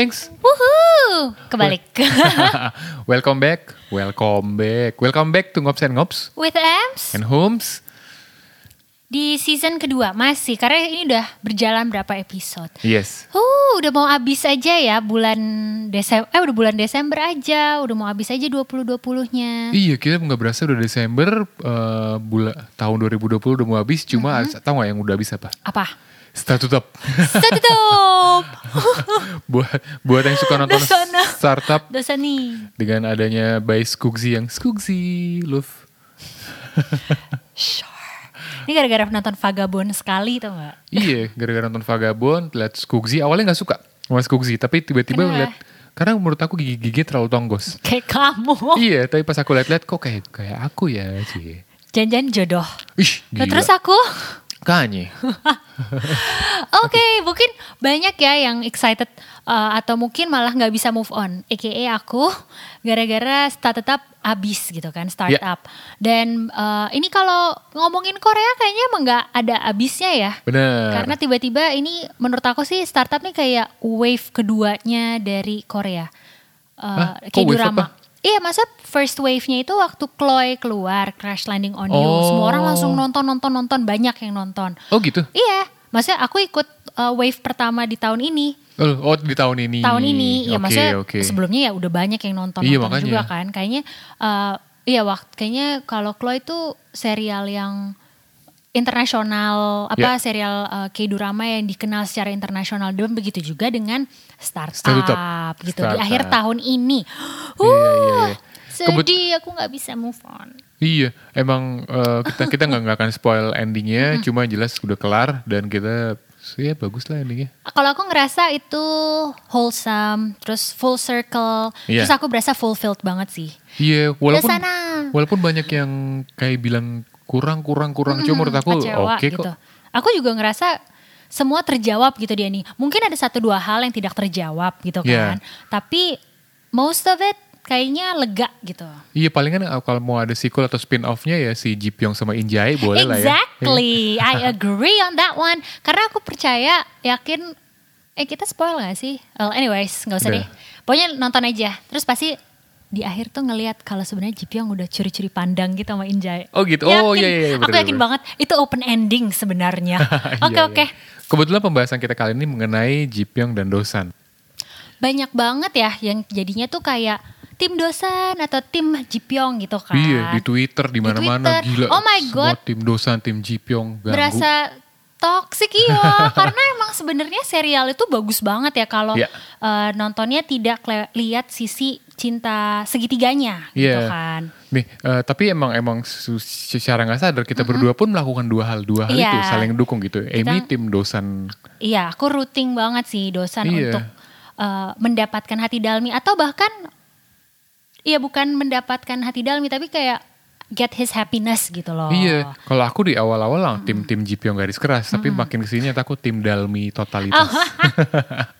Gengs? Wuhuu, kebalik. welcome back, welcome back, welcome back to Ngops and Ngops With Ems and Hums. Di season kedua masih karena ini udah berjalan berapa episode. Yes, Uh, udah mau habis aja ya bulan Desember. Eh udah bulan Desember aja, udah mau habis aja 2020-nya. iya kita nggak berasa udah Desember uh, bulan tahun 2020 udah mau habis. Cuma tahu nggak yang udah habis apa? Apa? Startup. Tutup. buat buat yang suka nonton Udah sana. startup Dosa nih. dengan adanya by Skoogzy yang Skoogzy love. Ini gara-gara nonton Vagabond sekali tau gak? iya, gara-gara nonton Vagabond, lihat Skoogzy awalnya nggak suka sama Skoogzy, tapi tiba-tiba lihat karena menurut aku gigi-gigi terlalu tonggos. Kayak kamu. iya, tapi pas aku lihat-lihat kok kayak kayak aku ya sih. Jangan-jangan jodoh. Ih, Nah, gila. terus aku Kanye. Oke, mungkin banyak ya yang excited uh, atau mungkin malah nggak bisa move on. AKA aku gara-gara startup abis gitu kan, startup. Dan uh, ini kalau ngomongin Korea kayaknya emang nggak ada abisnya ya. Bener. Karena tiba-tiba ini menurut aku sih startup nih kayak wave keduanya dari Korea. Hah? Uh, Kok kayak drama. apa? Iya, masa first wave-nya itu waktu Chloe keluar, Crash Landing on You. Oh. Semua orang langsung nonton, nonton, nonton. Banyak yang nonton. Oh gitu. Iya, maksudnya aku ikut uh, wave pertama di tahun ini. Oh, oh, di tahun ini. Tahun ini, ya Oke, maksudnya oke. sebelumnya ya udah banyak yang nonton, Iya, nonton makanya. juga kan. Kayaknya, uh, iya waktu kayaknya kalau Chloe itu serial yang internasional, apa Ya. serial uh, K-drama yang dikenal secara internasional dan begitu juga dengan startup, Startup. gitu di Startup. akhir tahun ini. Iya, iya, iya. Kebet- Sedih, aku nggak bisa move on. Iya, emang eh, kita kita nggak akan spoil endingnya, cuma jelas udah kelar dan kita ya bagus lah endingnya. Kalau aku ngerasa itu wholesome, terus full circle, Iya. terus aku berasa fulfilled banget sih. Iya, walaupun sana. walaupun banyak yang kayak bilang kurang kurang kurang, cuma menurut aku oke gitu. kok. Aku juga ngerasa semua terjawab gitu dia nih. Mungkin ada satu dua hal yang tidak terjawab gitu Iya. kan. Tapi most of it kayaknya lega gitu. Iya palingan eh, kalau mau ada sequel atau spin off-nya ya si Ji Pyong sama In Jae boleh lah ya. exactly, I agree on that one. Karena aku percaya, yakin, eh kita spoil gak sih? Well, anyways, nggak usah Udah. deh. Pokoknya nonton aja. Terus pasti di akhir tuh ngelihat kalau sebenarnya Ji Pyong udah curi-curi pandang gitu sama Injay. Oh gitu. Oh iya iya iya, Aku yakin banget itu open ending sebenarnya. Oke Iya, oke. iya. Kebetulan pembahasan kita kali ini mengenai Ji Pyong dan Dosan. Banyak banget ya yang jadinya tuh kayak tim Dosan atau tim Ji Pyong gitu kan. Iya di Twitter di mana-mana gila. Oh my Semua God. tim Dosan, tim Ji Pyong ganggu. berasa toxic iya karena emang sebenarnya serial itu bagus banget ya kalau Iya. eh, nontonnya tidak lihat sisi cinta segitiganya gitu Iya. kan Nih, eh, tapi emang emang secara nggak sadar kita berdua pun melakukan dua hal dua hal Iya. itu saling dukung gitu. Amy tim Dosan. iya aku rooting banget sih dosan Iya. untuk eh, mendapatkan hati Dalmi atau bahkan iya bukan mendapatkan hati Dalmi tapi kayak get his happiness gitu loh Iya, kalau aku di awal-awal lang tim tim Ji Pyong garis keras, tapi makin ke sini aku tim Dalmi totalitas. Oh.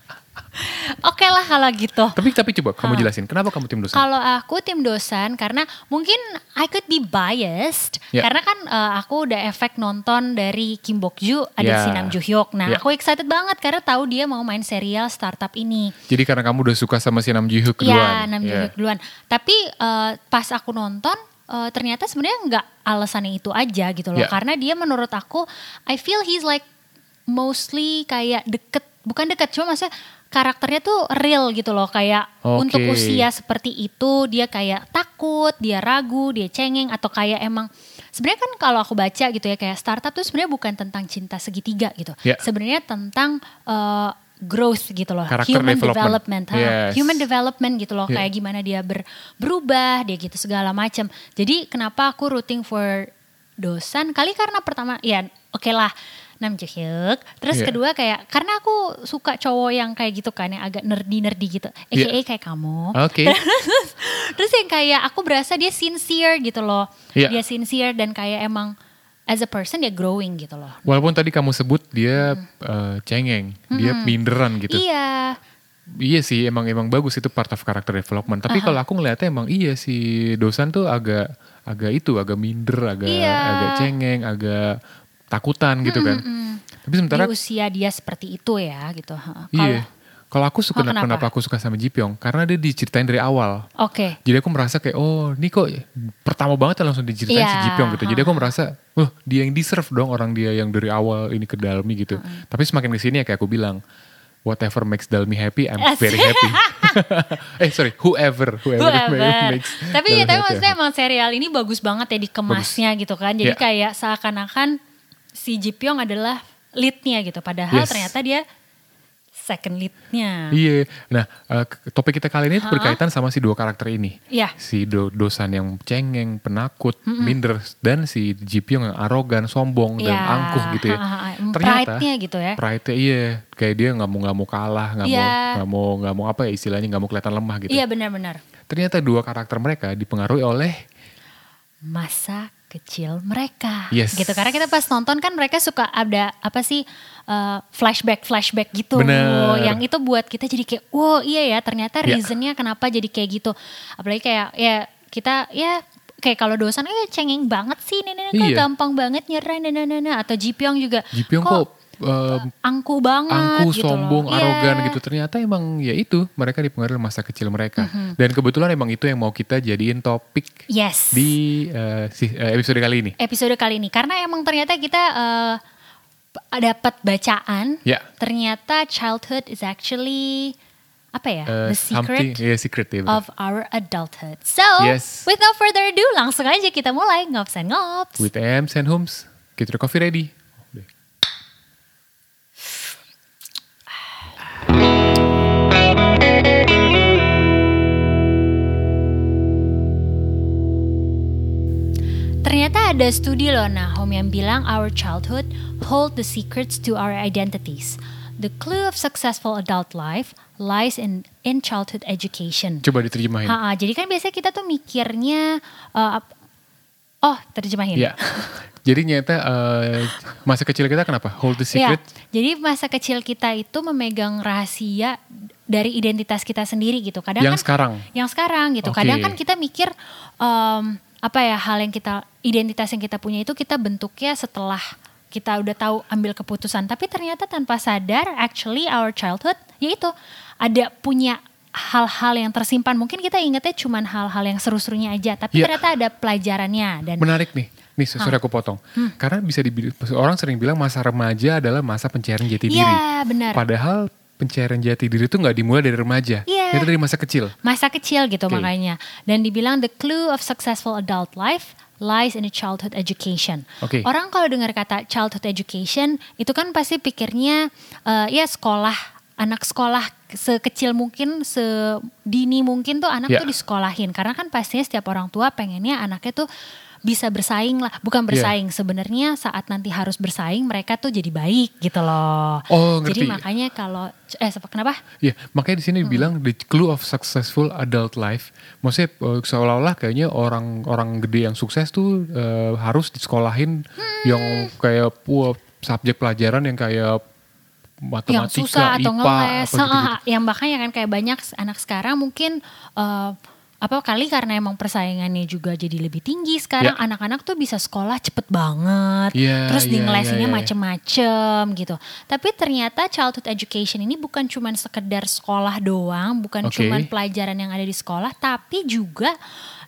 oke lah kalau gitu tapi tapi coba kamu jelasin kenapa kamu tim Dosan? Kalau aku tim dosan karena mungkin I could be biased Ya. karena kan eh, aku udah efek nonton dari Kim Bok Ju ada Ya. si Nam Joo Hyuk. Nah, Ya. aku excited banget karena tahu dia mau main serial startup ini. Jadi karena kamu udah suka sama si Nam Ji Hyuk Iya, duluan. Nam Joo Iya. Hyuk duluan. Tapi eh, pas aku nonton eh, ternyata sebenarnya nggak alasannya itu aja gitu loh. Ya. Karena dia menurut aku I feel he's like mostly kayak deket bukan deket cuma maksudnya karakternya tuh real gitu loh kayak Oke. untuk usia seperti itu dia kayak takut, dia ragu, dia cengeng atau kayak emang sebenarnya kan kalau aku baca gitu ya kayak startup tuh sebenarnya bukan tentang cinta segitiga gitu. Ya. Sebenarnya tentang eh, growth gitu loh, Karakter human development. development. Yes. human development gitu loh, Yeah. kayak gimana dia ber- berubah, dia gitu segala macam. Jadi kenapa aku rooting for Dosan? Kali karena pertama, ya oke lah, Namjoon. Terus Iya. kedua kayak karena aku suka cowok yang kayak gitu kan yang agak nerdy-nerdy gitu. AKA Iya. kayak kamu. Oke. Terus yang kayak aku berasa dia sincere gitu loh. Iya. Dia sincere dan kayak emang as a person dia growing gitu loh. Walaupun tadi kamu sebut dia eh, cengeng, dia minderan gitu. Iya. Iya sih, emang emang bagus itu part of character development. Tapi kalau aku ngeliatnya emang iya si Dosan tuh agak agak itu, agak minder, agak Iya. agak cengeng, agak takutan gitu kan. Tapi sementara Di usia dia seperti itu ya gitu. Ha. iya. Kalau- Kalau aku suka Oh, kenapa? kenapa? aku suka sama Ji Pyong karena dia diceritain dari awal. Oke. Jadi aku merasa kayak oh ini kok pertama banget langsung diceritain si Iya, Ji Pyong gitu. Jadi aku merasa, oh dia yang deserve dong orang dia yang dari awal ini ke Dalmi gitu. Tapi semakin ke sini ya kayak aku bilang, whatever makes Dalmi happy, I'm very happy. eh sorry, whoever, whoever, Whoever. makes. Tapi ya tapi happy, maksudnya I'm emang serial ini bagus banget ya dikemasnya gitu kan. Jadi Iya. kayak seakan-akan si Ji Pyong adalah leadnya gitu. Padahal Yes. ternyata dia second leadnya. Iya. Nah, ke- topik kita kali ini Ha-ha. berkaitan sama si dua karakter ini. Iya. Si do- dosan yang cengeng, penakut, minder, dan si Ji Pyong yang arogan, sombong, dan Iya, angkuh gitu ya. Ternyata Pride-nya gitu ya. Pride-nya iya, kayak dia nggak mau nggak mau kalah, nggak mau Iya. nggak mau nggak mau apa ya istilahnya nggak mau kelihatan lemah gitu. Iya benar-benar. Ternyata dua karakter mereka dipengaruhi oleh Masa kecil mereka. Yes. Gitu karena kita pas nonton kan mereka suka ada apa sih eh, flashback flashback gitu. Bener. Yang itu buat kita jadi kayak wow iya ya ternyata Iya. reasonnya kenapa jadi kayak gitu. Apalagi kayak ya kita ya kayak kalau dosan eh cengeng banget sih ini kok Iya. gampang banget nyerah nah, nah. atau Ji Pyong juga Ji Pyong kok, eh, angkuh banget angkuh, gitu sombong, loh. arogan Iya. gitu. Ternyata emang ya itu mereka dipengaruhi masa kecil mereka. Mhm. Dan kebetulan emang itu yang mau kita jadiin topik Yes. di eh, episode kali ini. episode kali ini karena emang ternyata kita eh, dapat bacaan Ya. ternyata childhood is actually apa ya Eh, the secret something- iya, secret ya, betul. of our adulthood so Yes. with no further ado langsung aja kita mulai ngops and ngops With Ems and Homes, get your coffee ready. Ternyata ada studi loh Nahom yang bilang our childhood hold the secrets to our identities the clue of successful adult life lies in in childhood education Coba diterjemahin. Ha, jadi kan biasanya kita tuh mikirnya uh, oh terjemahin. Ya. Jadi nyata eh, masa kecil kita kenapa? Hold the Iya, secret. Jadi masa kecil kita itu memegang rahasia dari identitas kita sendiri gitu. Kadang Yang kan sekarang. yang sekarang gitu. Oke. Kadang kan kita mikir em, apa ya hal yang kita identitas yang kita punya itu kita bentuknya setelah kita udah tahu ambil keputusan. Tapi ternyata tanpa sadar actually our childhood yaitu ada punya hal-hal yang tersimpan. Mungkin kita ingetnya cuman hal-hal yang seru-serunya aja, tapi Iya. ternyata ada pelajarannya dan Menarik nih. Nih, sorry aku potong. Hmm. Karena bisa dibilang orang sering bilang masa remaja adalah masa pencairan jati diri. Iya, benar. Padahal pencairan jati diri itu nggak dimulai dari remaja. Iya. Itu dari masa kecil. masa kecil gitu Oke. makanya. Dan dibilang the clue of successful adult life lies in the childhood education. Oke. Orang kalau dengar kata childhood education itu kan pasti pikirnya eh, ya sekolah anak sekolah sekecil mungkin sedini mungkin tuh anak Ya. tuh disekolahin karena kan pastinya setiap orang tua pengennya anaknya tuh bisa bersaing lah bukan Iya. bersaing sebenarnya saat nanti harus bersaing mereka tuh jadi baik gitu loh Oh, jadi ngerti. makanya kalau eh kenapa Iya, makanya di sini dibilang the clue of successful adult life. Maksudnya eh, seolah-olah kayaknya orang-orang gede yang sukses tuh eh, harus disekolahin Hmm. yang kayak wah, subjek pelajaran yang kayak yang matematika, susah atau IPA, ngeles, apa gitu-gitu. Ah, yang makanya kan kayak banyak anak sekarang mungkin eh, apa kali karena emang persaingannya juga jadi lebih tinggi sekarang Ya. anak-anak tuh bisa sekolah cepet banget, Iya, terus di iya, ngelesinnya iya, iya. macem-macem gitu. Tapi ternyata childhood education ini bukan cuman sekedar sekolah doang, bukan Oke. cuman pelajaran yang ada di sekolah, tapi juga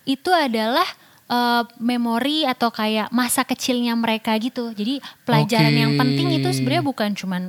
itu adalah eh, memori atau kayak masa kecilnya mereka gitu. Jadi pelajaran Oke. yang penting itu sebenarnya bukan cuman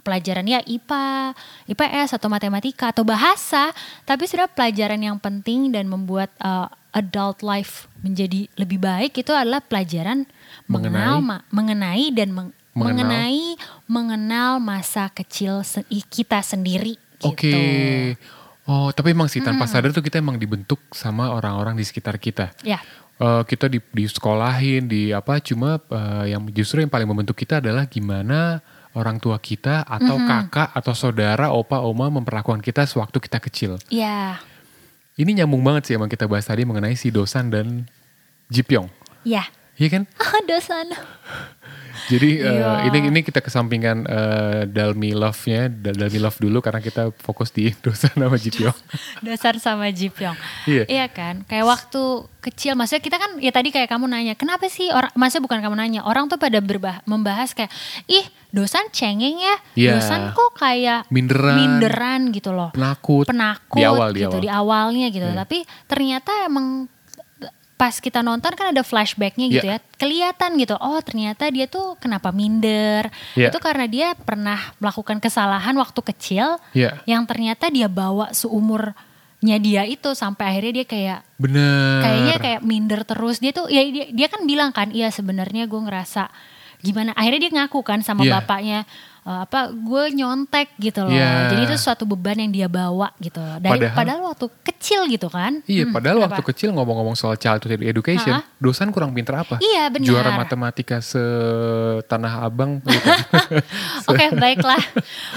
pelajaran ya IPA, IPS atau matematika atau bahasa, tapi sudah pelajaran yang penting dan membuat uh, adult life menjadi lebih baik itu adalah pelajaran mengenal Mengenai? ma- mengenai dan meng- Mengenal. mengenai mengenal masa kecil se- kita sendiri gitu. Oke. Oh, tapi emang sih tanpa sadar tuh kita emang dibentuk sama orang-orang di sekitar kita. Ya. eh, kita di, di sekolahin di apa cuma eh, yang justru yang paling membentuk kita adalah gimana orang tua kita atau Mhm. kakak atau saudara opa oma memperlakukan kita sewaktu kita kecil Iya, ini nyambung banget sih emang kita bahas tadi mengenai si Dosan dan Jipyong iya. iya kan dosan. Jadi eh, Iya. ini ini kita kesampingkan eh, Dalmi Love-nya, Dal- Dalmi Love dulu karena kita fokus di Dosan sama Jipyong. Dasar sama Jipyong. Iya. kan? Kayak waktu kecil, maksudnya kita kan, ya tadi kayak kamu nanya, kenapa sih orang, maksudnya bukan kamu nanya, orang tuh pada berbah, membahas kayak, ih dosan cengeng ya, Iya. dosan kok kayak Minderan. minderan gitu loh. Penakut. penakut Di awal, di gitu awal. di awalnya gitu. Iya. Tapi ternyata emang pas kita nonton kan ada flashbacknya gitu Iya. ya, kelihatan gitu. Oh ternyata dia tuh kenapa minder? Iya. Itu karena dia pernah melakukan kesalahan waktu kecil, Iya. yang ternyata dia bawa seumurnya dia itu sampai akhirnya dia kayak Bener. kayaknya kayak minder terus. Dia tuh ya dia, dia kan bilang kan, iya sebenarnya gue ngerasa gimana. Akhirnya dia ngaku kan sama Iya. bapaknya eh, apa gue nyontek gitu loh. Iya. Jadi itu suatu beban yang dia bawa gitu. Dari Padahal- padahal, waktu kecil gitu kan. Iya, Hmm, padahal kenapa? waktu kecil ngomong-ngomong soal childhood education, Ha-ha. Dosan kurang pinter apa? Iya, benar. Juara matematika setanah abang. bukan? Oke baiklah.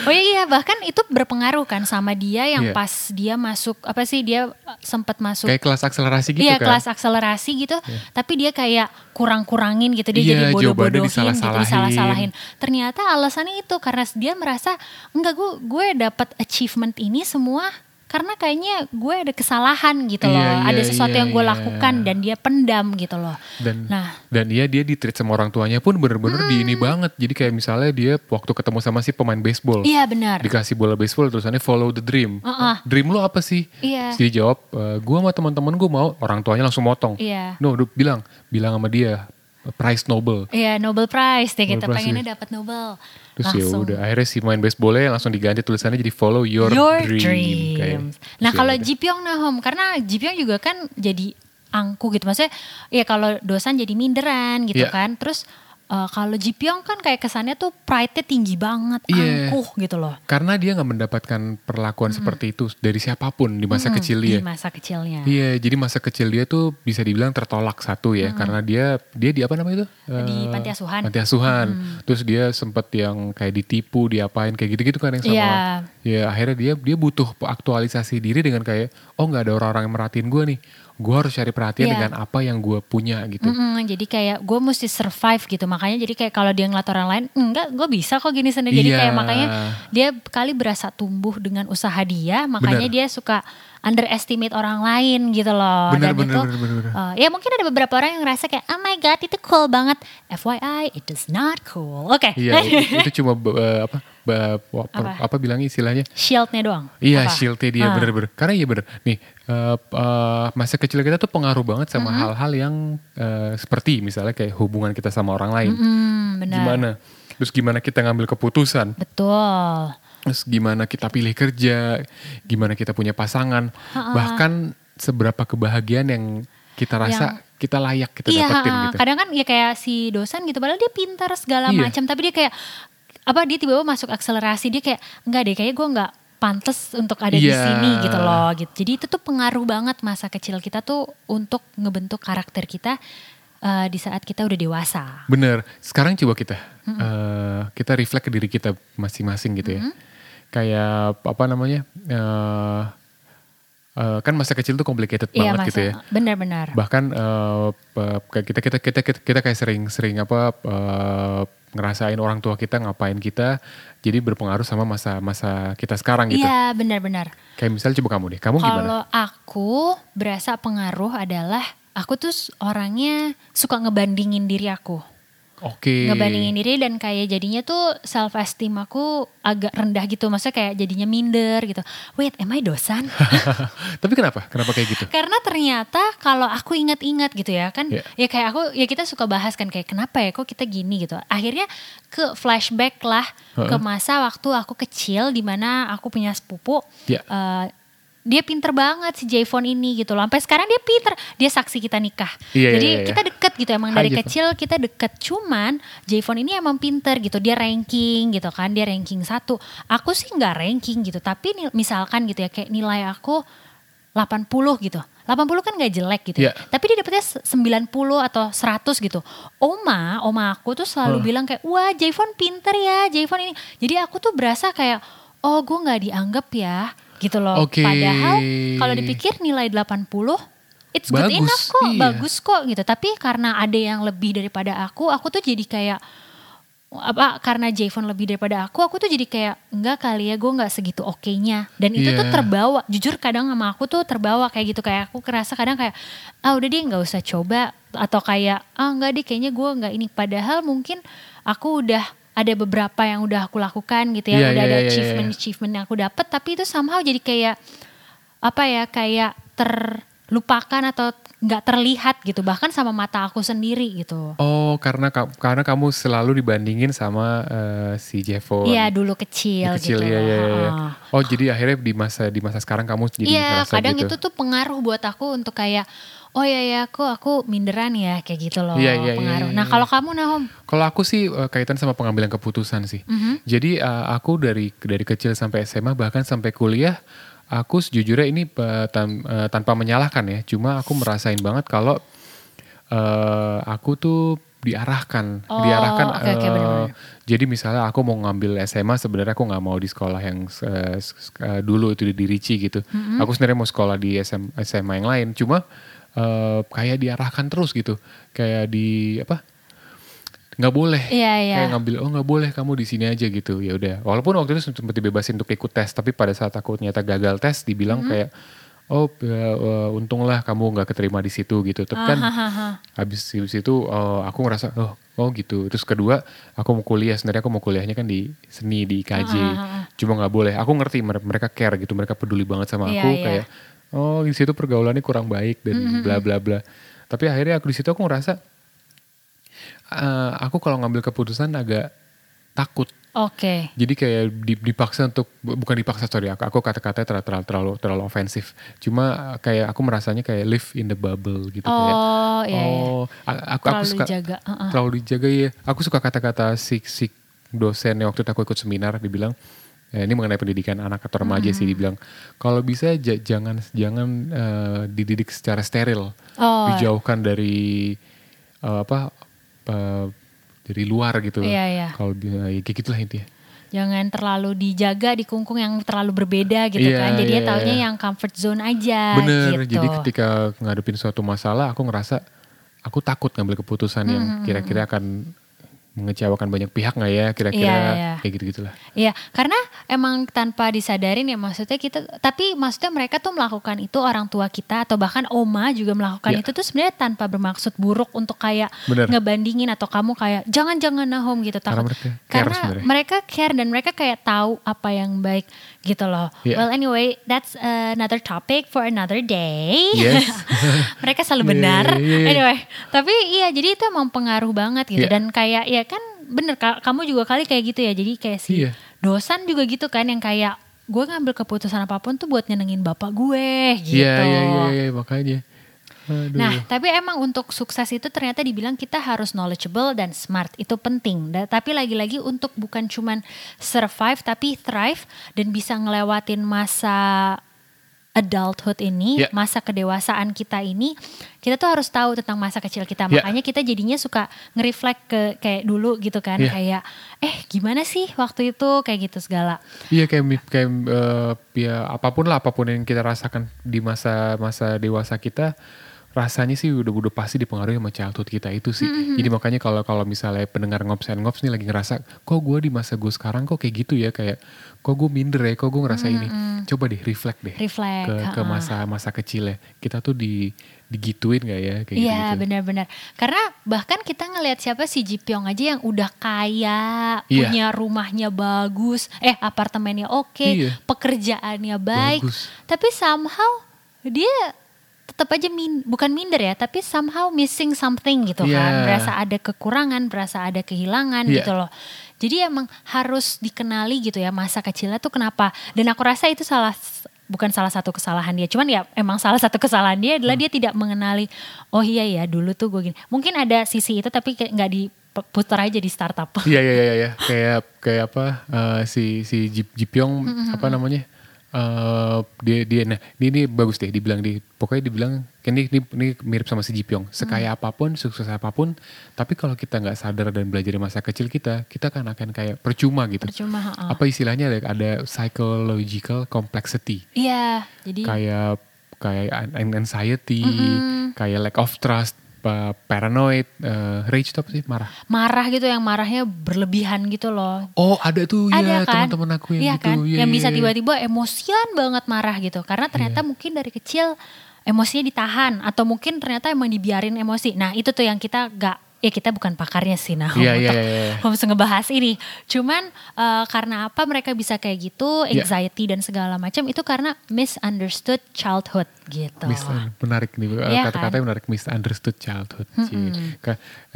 Oh iya iya, bahkan itu berpengaruh kan sama dia yang Iya. pas dia masuk apa sih dia eh, sempat masuk Kayak kelas akselerasi gitu iya kan. kelas akselerasi gitu, tapi dia kayak kurang-kurangin gitu dia Iya, jadi bodoh-bodohin gitu disalah-salahin. disalah-salahin. Ternyata alasannya itu karena dia merasa enggak gue gue dapat achievement ini semua karena kayaknya gue ada kesalahan gitu loh, Iya, iya, ada sesuatu iya, yang gue iya. lakukan dan dia pendam gitu loh. dan Nah. dan iya dia di treat sama orang tuanya pun bener-bener di ini banget jadi kayak misalnya dia waktu ketemu sama si pemain baseball Iya benar. dikasih bola baseball terusannya follow the dream Uh-uh. dream lu apa sih Iya. Dia jawab "Eh, gua sama teman-teman gua mau orang tuanya langsung motong Iya. no bilang bilang sama dia prize Nobel Iya Nobel Prize deh kita Nobel pengennya iya. dapat Nobel. Terus ya udah akhirnya si main baseballnya langsung diganti tulisannya jadi follow your, Your dream dreams. Kayak, nah ya kalau. Jipyong Nahom karena Jipyong juga kan jadi angku gitu maksudnya ya kalau dosan jadi minderan gitu Iya. kan terus eh, kalau Jipyong kan kayak kesannya tuh pride-nya tinggi banget Iya. angkuh gitu loh karena dia nggak mendapatkan perlakuan seperti itu dari siapa pun di masa Mm, kecil di dia masa kecilnya Iya, jadi masa kecil dia tuh bisa dibilang tertolak satu ya, karena dia dia di apa namanya itu? Di Eh, panti asuhan. Panti asuhan. Terus dia sempat yang kayak ditipu, diapain kayak gitu-gitu kan yang sama. Iya. Ya akhirnya dia dia butuh aktualisasi diri dengan kayak oh nggak ada orang-orang yang merhatiin gue nih, gue harus cari perhatian Iya. dengan apa yang gue punya gitu. Mm-mm, jadi kayak gue mesti survive gitu makanya jadi kayak kalau dia ngeliat orang lain enggak gue bisa kok gini sendiri jadi Iya. kayak makanya dia kali berasa tumbuh dengan usaha dia makanya Bener. dia suka underestimate orang lain gitu loh Bener, dan bener, itu bener, bener, bener. uh, ya mungkin ada beberapa orang yang ngerasa kayak oh my god itu cool banget FYI it is not cool oke Iya, itu, itu cuma eh, apa, apa, Apa? apa bilangnya istilahnya? shieldnya doang Iya Apa? shieldnya dia Ah. bener-bener. Karena iya bener. Nih eh, eh, masa kecil kita tuh pengaruh banget sama Mm-hmm. hal-hal yang eh, seperti misalnya kayak hubungan kita sama orang lain. Hmm, benar Gimana? Terus gimana kita ngambil keputusan? betul Terus gimana kita pilih kerja? Gimana kita punya pasangan? Bahkan seberapa kebahagiaan yang kita rasa kita layak kita iya, dapetin ha-ha. gitu. kadang kan ya kayak si dosen gitu, padahal dia pintar segala Iya. macam, tapi dia kayak apa dia tiba-tiba masuk akselerasi, dia kayak enggak deh, kayaknya gue nggak pantas untuk ada di Iya. sini gitu loh, gitu. Jadi itu tuh pengaruh banget masa kecil kita tuh untuk ngebentuk karakter kita eh, di saat kita udah dewasa. Bener. Sekarang coba kita eh, kita reflect ke diri kita masing-masing gitu ya. Kayak apa namanya? eh, eh, kan masa kecil tuh complicated Iya banget masa, gitu ya. benar-benar. Bahkan eh, kayak kita kita kita kita, kita kayak sering-sering apa eh, ngerasain orang tua kita ngapain kita jadi berpengaruh sama masa-masa kita sekarang gitu. Iya benar-benar. Kayak misalnya coba kamu deh. Kamu gimana? Kalau aku berasa pengaruh adalah aku tuh orangnya suka ngebandingin diri aku. Oke. ngebandingin diri dan kayak jadinya tuh self esteem aku agak rendah gitu maksudnya kayak jadinya minder gitu wait am I dosan Tapi kenapa? Kenapa kayak gitu? karena ternyata kalau aku ingat-ingat gitu ya kan Iya. ya kayak aku ya kita suka bahas kan kayak kenapa ya kok kita gini gitu akhirnya ke flashback lah ke Heeh. masa waktu aku kecil di mana aku punya sepupu Iya. eh, dia pinter banget si Jayvon ini gitu loh. Sampai sekarang dia pinter. Dia saksi kita nikah. Iya, Jadi iya, iya. kita deket gitu emang Hai, dari Jayvon. kecil kita deket. Cuman Jayvon ini emang pinter gitu. Dia ranking gitu kan. Dia ranking satu. Aku sih nggak ranking gitu. Tapi misalkan gitu ya kayak nilai aku 80 gitu. 80 kan nggak jelek gitu ya. Iya. Tapi dia dapetnya se- 90 atau 100 gitu. Oma, oma aku tuh selalu Huh. bilang kayak, wah Javon pinter ya, Javon ini. Jadi aku tuh berasa kayak, oh gue nggak dianggap ya, gitu loh. Oke. Padahal kalau dipikir nilai 80, it's good Bagus, enough kok, iya. bagus kok gitu. Tapi karena ada yang lebih daripada aku, aku tuh jadi kayak, apa karena Javon lebih daripada aku aku tuh jadi kayak enggak kali ya gue nggak segitu oke-nya dan itu tuh Iya. terbawa jujur kadang sama aku tuh terbawa kayak gitu kayak aku kerasa kadang kayak ah udah deh nggak usah coba atau kayak ah enggak deh kayaknya gue nggak ini padahal mungkin aku udah ada beberapa yang udah aku lakukan gitu ya Iya, udah iya, ada iya, iya, achievement iya. achievement yang aku dapat tapi itu somehow jadi kayak apa ya kayak terlupakan atau nggak terlihat gitu bahkan sama mata aku sendiri gitu Oh, karena ka- karena kamu selalu dibandingin sama eh, si Jevon. Iya dulu Di kecil, kecil gitu ya, ya, ya. Oh, jadi akhirnya di masa di masa sekarang kamu jadi Iya, kadang gitu. itu tuh pengaruh buat aku untuk kayak oh ya ya aku aku minderan ya kayak gitu loh Iya, iya, iya, pengaruh. iya, Nah iya. kalau kamu Nahom, Kalau aku sih eh, kaitan sama pengambilan keputusan sih. Mhm. Jadi eh, aku dari dari kecil sampai SMA bahkan sampai kuliah aku sejujurnya ini tan- eh, tanpa menyalahkan ya. Cuma aku merasain banget kalau eh, aku tuh diarahkan, Oh, diarahkan. oke, oke, eh, benar-benar. jadi misalnya aku mau ngambil SMA sebenarnya aku nggak mau di sekolah yang eh, dulu itu di Ricci gitu. Mm-hmm. Aku sebenarnya mau sekolah di SM, SMA yang lain. Cuma eh, kayak diarahkan terus gitu. Kayak di apa? nggak boleh Iya, iya. kayak ngambil oh nggak boleh kamu di sini aja gitu ya udah walaupun waktu itu sempat dibebasin untuk ikut tes tapi pada saat aku ternyata gagal tes dibilang Mm-hmm. kayak oh ya, eh, untunglah kamu nggak keterima di situ gitu tapi kan Hahaha. habis habis itu eh, aku ngerasa oh oh gitu terus kedua aku mau kuliah sebenarnya aku mau kuliahnya kan di seni di IKJ Ah, cuma nggak boleh aku ngerti mere- mereka care gitu mereka peduli banget sama Iya, aku iya. kayak oh di situ pergaulannya kurang baik dan bla bla bla tapi akhirnya aku di situ aku ngerasa eh, aku kalau ngambil keputusan agak takut Oke. jadi kayak di- dipaksa untuk bu- bukan dipaksa sorry aku, aku kata-katanya terlalu terlalu terlalu, terlalu ofensif cuma uh, kayak aku merasanya kayak live in the bubble gitu kayak Oh iya, iya. oh a- aku aku Terlalu suka dijaga, uh-uh. terlalu dijaga ya aku suka kata-kata si si dosen yang waktu itu aku ikut seminar dibilang ya ini mengenai pendidikan anak atau remaja sih dibilang kalau bisa ja- jangan jangan uh, dididik secara steril Oh. dijauhkan dari uh, apa uh, dari luar gitu Iya, iya. kalau ya kayak gitulah intinya Jangan terlalu dijaga di kungkung yang terlalu berbeda gitu Iya, kan. Jadinya iya, taunya iya. yang comfort zone aja Bener, gitu. jadi ketika ngadepin suatu masalah aku ngerasa aku takut ngambil keputusan yang Hmm, kira-kira akan mengecewakan banyak pihak nggak ya kira-kira Iya, iya. kayak gitu-gitulah. Iya, karena emang tanpa disadarin ya maksudnya kita, tapi maksudnya mereka tuh melakukan itu orang tua kita atau bahkan oma juga melakukan Iya. itu tuh sebenarnya tanpa bermaksud buruk untuk kayak Bener. ngebandingin atau kamu kayak jangan-jangan Nahom gitu Karena takut. mereka care Karena sebenarnya. mereka care dan mereka kayak tahu apa yang baik gitu loh. Iya. Well anyway, that's another topic for another day. Yes. mereka selalu benar. iya, iya, iya. Anyway, tapi iya jadi itu emang pengaruh banget gitu Iya. dan kayak ya bener Ka- kamu juga kali kayak gitu ya. Jadi kayak si Iya. dosan juga gitu kan yang kayak gue ngambil keputusan apa pun tuh buat nyenengin bapak gue gitu. Iya iya iya iya, makanya. Aduh. Nah, tapi emang untuk sukses itu ternyata dibilang kita harus knowledgeable dan smart. Itu penting. Da- tapi lagi-lagi untuk bukan cuman survive tapi thrive dan bisa ngelewatin masa adulthood ini, Ya. masa kedewasaan kita ini, kita tuh harus tahu tentang masa kecil kita. Ya. Makanya kita jadinya suka nge-reflect ke kayak dulu gitu kan, Ya. kayak eh gimana sih waktu itu kayak gitu segala. Iya kayak mi- kayak eh, ya apa pun lah apa pun yang kita rasakan di masa masa dewasa kita rasanya sih udah udah pasti dipengaruhi sama childhood kita itu sih. Mm-hmm. Jadi makanya kalau kalau misalnya pendengar ngops and ngops nih lagi ngerasa kok gue di masa gue sekarang kok kayak gitu ya kayak kok gue minder ya kok gue ngerasa ini. Coba deh reflect deh Mm-hmm. Reflect, ke ke masa masa kecil ya. Kita tuh di digituin gak ya kayak Iya gitu-gitu. benar-benar. Karena bahkan kita ngelihat siapa si Ji Pyong aja yang udah kaya, Iya. punya rumahnya bagus, eh apartemennya oke, Iya. pekerjaannya baik, Bagus. tapi somehow dia tetap aja min, bukan minder ya, tapi somehow missing something gitu kan, Iya. berasa ada kekurangan, berasa ada kehilangan Iya. gitu loh. Jadi emang harus dikenali gitu ya masa kecilnya tuh kenapa. Dan aku rasa itu salah bukan salah satu kesalahan dia, cuman ya emang salah satu kesalahan dia adalah Hmm. dia tidak mengenali oh iya ya dulu tuh gue gini. Mungkin ada sisi itu tapi nggak diputar aja di startup. Iya iya iya iya kayak kayak apa eh, si si Ji, Ji Pyong apa namanya Uh, dia dia nah ini, ini bagus deh dibilang di pokoknya dibilang kan ini, ini, ini mirip sama si Jipyong sekaya hmm. apa pun sukses apa pun tapi kalau kita nggak sadar dan belajar dari masa kecil kita kita kan akan kayak percuma gitu percuma uh. apa istilahnya ada ada psychological complexity iya jadi kayak kayak anxiety mm -hmm. kayak lack of trust paranoid, uh, rage apa sih? Marah. Marah gitu yang marahnya berlebihan gitu loh. Oh ada tuh ada ya kan? teman-teman aku yang iya gitu. Kan? Ya, yang ya, bisa ya. tiba-tiba emosian banget marah gitu. Karena ternyata ya. mungkin dari kecil emosinya ditahan. Atau mungkin ternyata emang dibiarin emosi. Nah itu tuh yang kita gak ya kita bukan pakarnya sih nah yeah, untuk yeah, yeah. yeah. ngebahas ini. Cuman uh, karena apa mereka bisa kayak gitu, Iya. anxiety yeah. dan segala macam itu karena misunderstood childhood gitu. Mis menarik nih Iya kata-kata kan? menarik misunderstood childhood. Mm sih.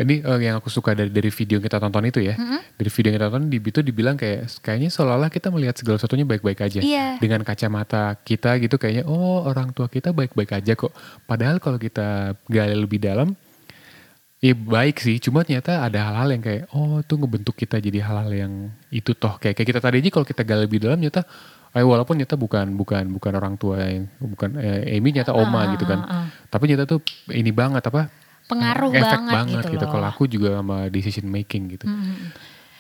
Ini uh, yang aku suka dari dari video yang kita tonton itu ya. Mm-mm. Dari video yang kita tonton di itu dibilang kayak kayaknya seolah-olah kita melihat segala sesuatunya baik-baik aja. Iya. Dengan kacamata kita gitu kayaknya oh orang tua kita baik-baik aja kok. Padahal kalau kita gali lebih dalam ya baik sih, cuma ternyata ada hal-hal yang kayak oh tuh ngebentuk kita jadi hal-hal yang itu toh kayak kayak kita tadi aja kalau kita gali lebih dalam ternyata eh, walaupun ternyata bukan bukan bukan orang tua yang bukan eh, Amy ternyata oma Ah, gitu kan. ah, ah. Tapi ternyata tuh ini banget apa? Pengaruh efek banget banget gitu gitu. Kalau aku juga sama decision making gitu. Hmm.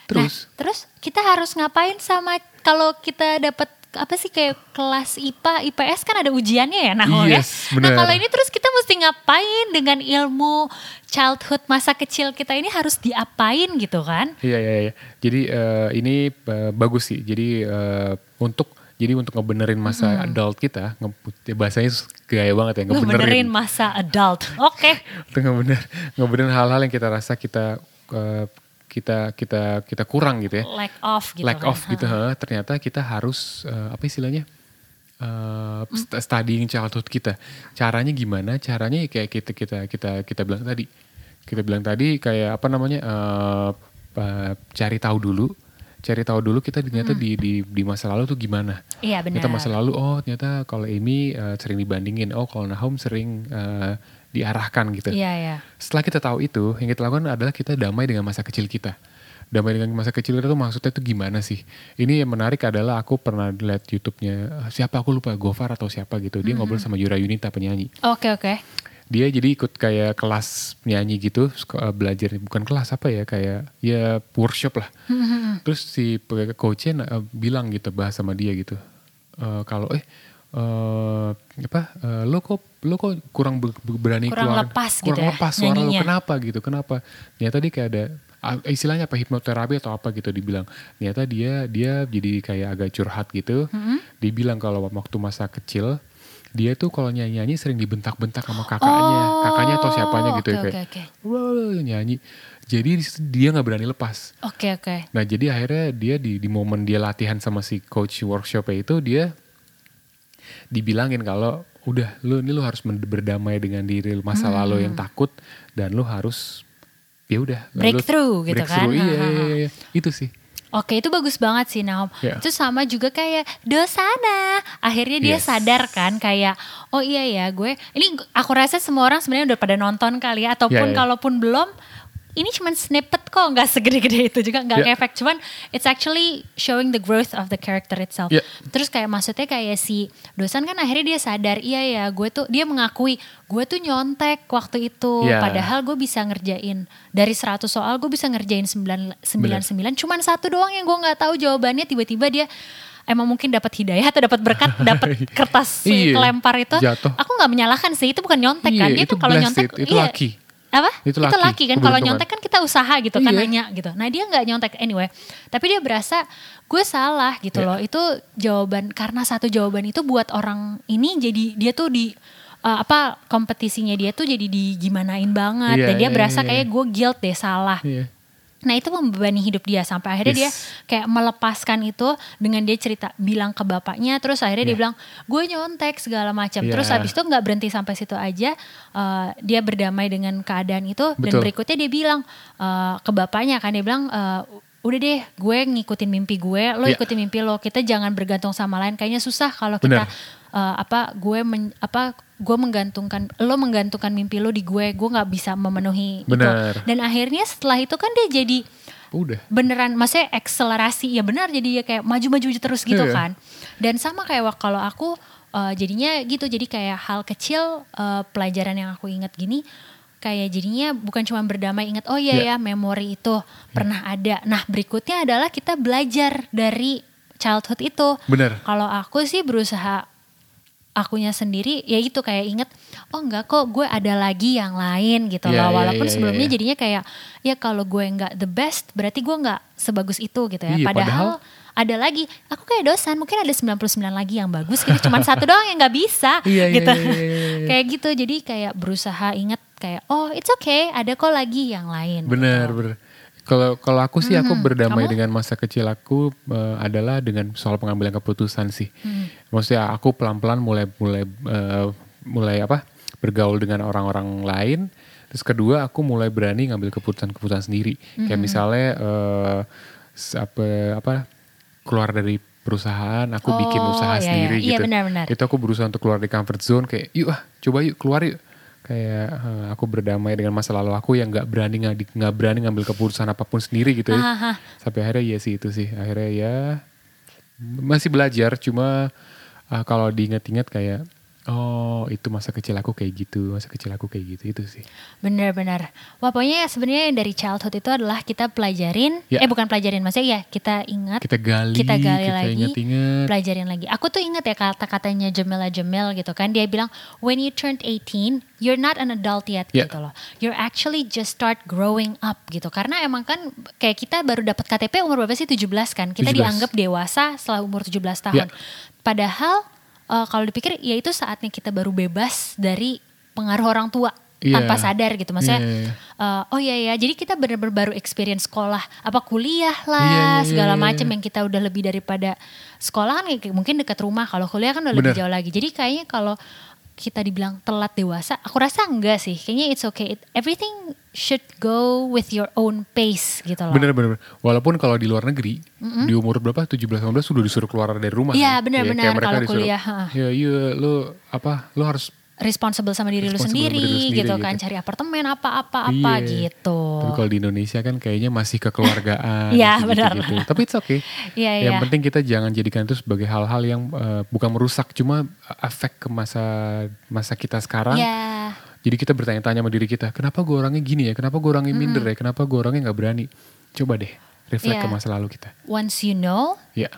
Terus Nah, terus kita harus ngapain sama kalau kita dapat apa sih kayak kelas IPA, IPS kan ada ujiannya ya nah Yes, ya. Nah kalau ini terus kita mesti ngapain dengan ilmu childhood masa kecil kita ini harus diapain gitu kan? Iya iya iya. Jadi eh, ini eh, bagus sih. Jadi eh, untuk jadi untuk ngebenerin masa adult kita, nge- bahasanya gaya banget ya Ngebenerin ngebenerin. masa adult. Oke. Untuk ngebener ngebenerin hal-hal yang kita rasa kita eh, kita kita kita kurang gitu ya. Lack of gitu Lack kan. of gitu. ha. Ternyata kita harus eh, apa istilahnya? eh st- studying childhood kita. Caranya gimana? Caranya ya kayak kita kita kita kita bilang tadi. Kita bilang tadi kayak apa namanya? eh eh, cari tahu dulu. Cari tahu dulu kita ternyata di, di di masa lalu tuh gimana. Iya benar. Ternyata masa lalu oh ternyata kalau Amy eh, sering dibandingin, oh kalau Nahum sering eh, diarahkan gitu. Iya ya. Setelah kita tahu itu, yang kita lakukan adalah kita damai dengan masa kecil kita. Damai dengan masa kecil kita tuh maksudnya tuh gimana sih? Ini yang menarik adalah aku pernah lihat YouTube-nya eh, siapa aku lupa Gofar atau siapa gitu. Dia ngobrol sama Yura Yunita penyanyi. Oke oke. Dia jadi ikut kayak kelas nyanyi gitu, eh, belajar bukan kelas apa ya kayak ya workshop lah. Terus si coachnya eh, bilang gitu bahas sama dia gitu. Eh, kalau eh eh, apa eh, lo kok lo kok kurang be- be- berani Kurang keluar? lepas gitu kurang ya, lepas suara lo nyanyinya. kenapa gitu kenapa? Ternyata dia kayak ada ah, istilahnya apa hipnoterapi atau apa gitu dibilang. Ternyata dia dia jadi kayak agak curhat gitu. Dibilang kalau waktu masa kecil dia tuh kalau nyanyi nyanyi sering dibentak-bentak sama kakaknya. Oh, kakaknya atau siapanya gitu ya oke, kayak oke, "Wah," nyanyi. Jadi dia nggak berani lepas. Oke oke. Nah jadi akhirnya dia di, di momen dia latihan sama si coach workshopnya itu dia dibilangin kalau udah lu ini lu harus berdamai dengan diri lu masa lalu yang takut dan lu harus ya udah Breakthrough gitu kan. breakthrough, iya, ha, iya, ha. iya, iya. itu sih Oke itu bagus banget sih Naom. Ya. Itu sama juga kayak Dosana. Akhirnya dia Yes. sadar kan kayak oh iya ya gue. Ini aku rasa semua orang sebenarnya udah pada nonton kali ya. Ataupun Ya, ya. kalaupun belum. Ini cuman snippet kok nggak segede-gede itu juga nggak Ya. efek. Cuman it's actually showing the growth of the character itself. Ya. Terus kayak maksudnya kayak si Dosan kan akhirnya dia sadar iya ya gue tuh dia mengakui gue tuh nyontek waktu itu. Ya. Padahal gue bisa ngerjain dari 100 soal gue bisa ngerjain 9, 99 cuman satu doang yang gue nggak tahu jawabannya tiba-tiba dia emang mungkin dapat hidayah atau dapat berkat dapat kertas Iya, kelempar itu jatuh. aku nggak menyalahkan sih itu bukan nyontek kan Iya, dia itu tuh kalau nyontek itu iya. lucky. Apa? Itu itu lucky, laki kan? Kalau nyontek kan kita usaha gitu kan Iya. nanya gitu. Nah dia nggak nyontek anyway. Tapi dia berasa gue salah gitu Iya. loh. Itu jawaban karena satu jawaban itu buat orang ini jadi dia tuh di uh, apa kompetisinya dia tuh jadi digimanain banget. Iya, dan dia iya, berasa iya. kayak gue guilt deh salah. Iya. Nah itu membebani hidup dia sampai akhirnya dia Yes. kayak melepaskan itu dengan dia cerita bilang ke bapaknya terus akhirnya dia Yeah. bilang gue nyontek segala macam terus Yeah. habis itu nggak berhenti sampai situ aja eh, dia berdamai dengan keadaan itu dan Betul. berikutnya dia bilang eh, ke bapaknya kan dia bilang eh, udah deh gue ngikutin mimpi gue lo Yeah. ikutin mimpi lo kita jangan bergantung sama lain kayaknya susah kalau kita Benar. Eh, apa gue men- apa gue menggantungkan lo menggantungkan mimpi lo di gue gue nggak bisa memenuhi itu Benar. dan akhirnya setelah itu kan dia jadi udah. beneran maksudnya akselerasi ya benar jadi ya kayak maju-maju terus gitu Iya. kan dan sama kayak wak- kalau aku eh, jadinya gitu jadi kayak hal kecil eh, pelajaran yang aku ingat gini kayak jadinya bukan cuma berdamai ingat oh iya Iya. ya memori itu pernah ada nah berikutnya adalah kita belajar dari childhood itu Bener. kalau aku sih berusaha akunya sendiri ya itu kayak inget oh enggak kok gue ada lagi yang lain gitu Iya, loh iya, walaupun iya, sebelumnya iya. jadinya kayak ya kalau gue nggak the best berarti gue nggak sebagus itu gitu ya Iya, padahal, ada lagi aku kayak dosan mungkin ada 99 lagi yang bagus gitu cuman satu doang yang nggak bisa Iya, iya, gitu iya, iya, iya. kayak gitu jadi kayak berusaha inget kayak oh it's okay ada kok lagi yang lain Bener, gitu. bener. Kalau kalau aku sih aku berdamai Kamu? dengan masa kecil aku eh, adalah dengan soal pengambilan keputusan sih. Hmm. Maksudnya aku pelan-pelan mulai mulai eh, mulai apa bergaul dengan orang-orang lain. Terus kedua aku mulai berani ngambil keputusan-keputusan sendiri. Kayak misalnya s- apa apa keluar dari perusahaan, aku bikin Oh, usaha iya, sendiri iya. Iya, gitu. benar-benar. Itu aku berusaha untuk keluar dari comfort zone kayak yuk ah coba yuk keluar yuk kayak eh, aku berdamai dengan masa lalu aku yang nggak berani nggak berani ngambil keputusan apa pun sendiri gitu ya. Sampai akhirnya ya sih itu sih. Akhirnya ya masih belajar cuma ah, kalau diingat-ingat kayak oh itu masa kecil aku kayak gitu masa kecil aku kayak gitu itu sih Benar-benar. Wah pokoknya sebenarnya yang dari childhood itu adalah kita pelajarin, Ya. eh bukan pelajarin, maksudnya ya kita ingat, kita gali kita gali lagi, ingat-ingat pelajarin lagi. Aku tuh ingat ya kata-katanya Jamila Jamil gitu kan, dia bilang when you turned 18, you're not an adult yet Ya. gitu loh. You're actually just start growing up gitu. Karena emang kan kayak kita baru dapat KTP umur berapa sih 17 kan? Kita 17. dianggap dewasa setelah umur 17 tahun. Ya. Padahal eh, kalau dipikir ya itu saatnya kita baru bebas dari pengaruh orang tua Iya. tanpa sadar gitu maksudnya Iya, iya. eh, oh iya ya jadi kita benar-benar baru experience sekolah apa kuliah lah Iya, iya, segala iya, macam iya. yang kita udah lebih daripada sekolah kan mungkin dekat rumah kalau kuliah kan udah lebih jauh lagi jadi kayaknya kalau kita dibilang telat dewasa aku rasa enggak sih kayaknya it's okay It- everything should go with your own pace gitu loh Bener bener. Walaupun kalau di luar negeri di umur berapa 17 18 sudah disuruh keluar dari rumah. Iya, kan? benar-benar, kayak mereka kalau disuruh, kuliah. Ya iya lu apa lu harus responsible sama diri lu Responsible sendiri, diri lu sendiri gitu kan gitu. cari apartemen apa-apa apa Iya. gitu Tapi kalau di Indonesia kan kayaknya masih kekeluargaan. Iya, gitu-gitu benar. gitu. Tapi it's okay. Iya, Yang iya. penting kita jangan jadikan itu sebagai hal-hal yang eh, bukan merusak, cuma efek ke masa masa kita sekarang. ya Jadi kita bertanya-tanya sama diri kita, kenapa gue orangnya gini ya? Kenapa gue orangnya minder ya? Kenapa gue orangnya nggak berani? Coba deh reflect Iya. ke masa lalu kita. once you know Ya.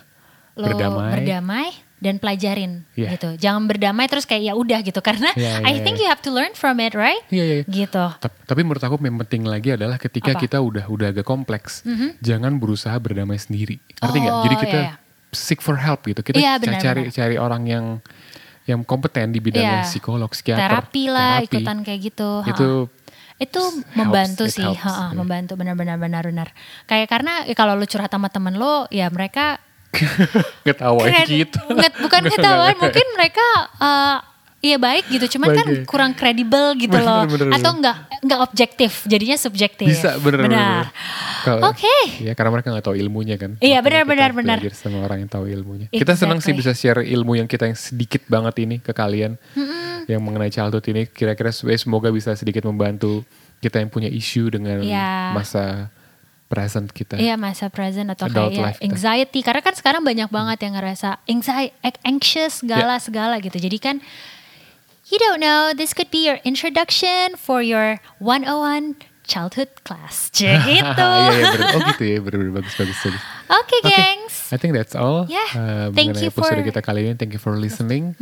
lo Berdamai. berdamai dan pelajarin Iya. gitu. Jangan berdamai terus kayak ya udah gitu karena Iya, I iya, think you have to learn from it, right? Iya, iya. Gitu. Tap- Tapi menurut aku yang penting lagi adalah ketika Apa? kita udah udah agak kompleks, jangan berusaha berdamai sendiri. Nggak? Oh, Jadi kita iya, iya. seek for help gitu. Kita ca- benar, cari benar. cari orang yang yang kompeten di bidangnya Iya. psikolog, psikiater, Terapi lah, terapi. ikutan kayak gitu. ha. Itu itu helps, membantu it sih, helps, ha-ha, iya. membantu benar-benar benar-benar. Kayak karena ya, kalau lu curhat sama temen lo, ya mereka keren- gitu. nggak- bukan nggak. mungkin mereka eh, Iya baik gitu, cuman Baik, kan iya. kurang kredibel gitu Bener, loh, bener, bener. atau nggak nggak objektif, jadinya subjektif. Bisa bener Benar. Oke. Ya karena mereka nggak tahu ilmunya kan. Iya, benar, benar, benar. belajar sama orang yang tahu ilmunya. Kita senang sih Exactly. bisa share ilmu yang kita yang sedikit banget ini ke kalian. Yang mengenai childhood ini kira-kira semoga bisa sedikit membantu kita yang punya isu dengan Iya. masa present kita. Iya masa present atau Adult kayak ya, life kita. anxiety karena kan sekarang banyak banget yang ngerasa anxiety, anxious segala Ya. segala gitu. Jadi kan you don't know this could be your introduction for your 101 childhood class. Cek gitu. Iya, iya, bener. Oh gitu ya, bener-bener bagus, bagus, bagus. Oke, gengs. I think that's all. Yeah, uh, thank you for- kita kali ini. Thank you for listening.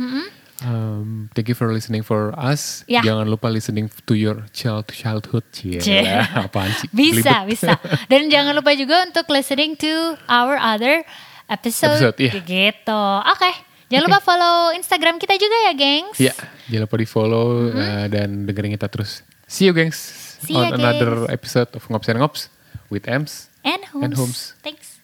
Um, thank you for listening for us. Yeah. Jangan lupa listening to your child childhood. Cie. Cie. Apaan sih? Bisa, bisa. Dan jangan lupa juga untuk listening to our other episode. episode yeah. Gitu. Oke. Okay. Jangan lupa follow Instagram kita juga ya, gengs. Iya, jangan lupa di-follow mm -hmm. uh, dan dengerin kita terus. See you, gengs. See on ya, another episode of Ngops and Ngops with Ems and Homes. And Holmes. Thanks.